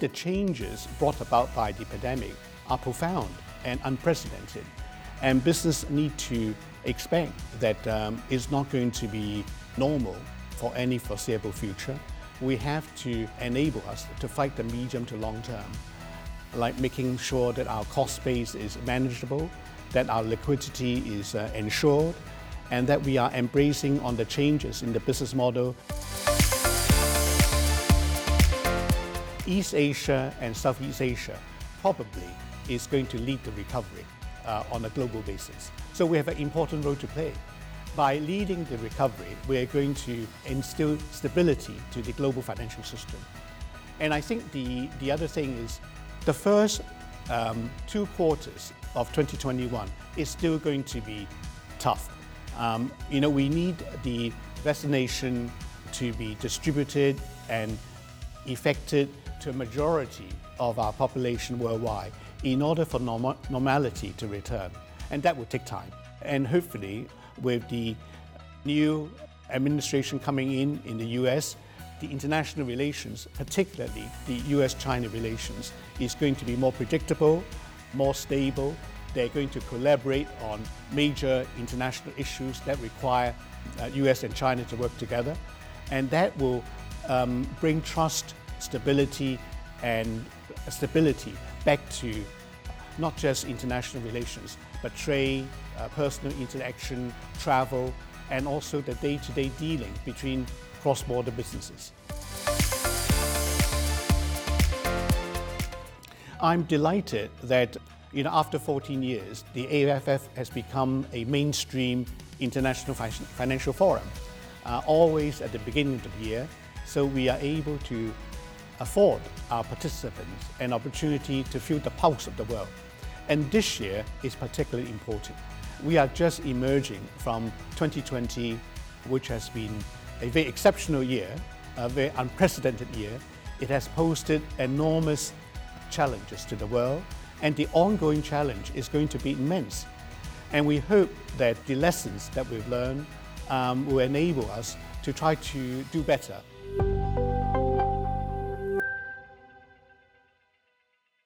the changes brought about by the pandemic are profound and unprecedented. And business need to expect that um, it's not going to be normal for any foreseeable future. We have to enable us to fight the medium to long term, like making sure that our cost base is manageable, that our liquidity is uh, ensured, and that we are embracing on the changes in the business model. East Asia and Southeast Asia probably is going to lead the recovery uh, on a global basis. So we have an important role to play. By leading the recovery, we are going to instill stability to the global financial system. And I think the, the other thing is the first um, two quarters of 2021 is still going to be tough. Um, you know, we need the vaccination to be distributed and effected to a majority of our population worldwide in order for norm- normality to return. And that will take time. And hopefully, with the new administration coming in in the US, the international relations, particularly the US China relations, is going to be more predictable, more stable. They're going to collaborate on major international issues that require uh, US and China to work together. And that will um, bring trust, stability, and stability back to not just international relations, but trade, uh, personal interaction, travel, and also the day to day dealing between cross border businesses. I'm delighted that you know, after 14 years, the AFF has become a mainstream international financial forum, uh, always at the beginning of the year, so we are able to afford our participants an opportunity to feel the pulse of the world. And this year is particularly important. We are just emerging from 2020, which has been a very exceptional year, a very unprecedented year. It has posed enormous challenges to the world, and the ongoing challenge is going to be immense. And we hope that the lessons that we've learned um, will enable us to try to do better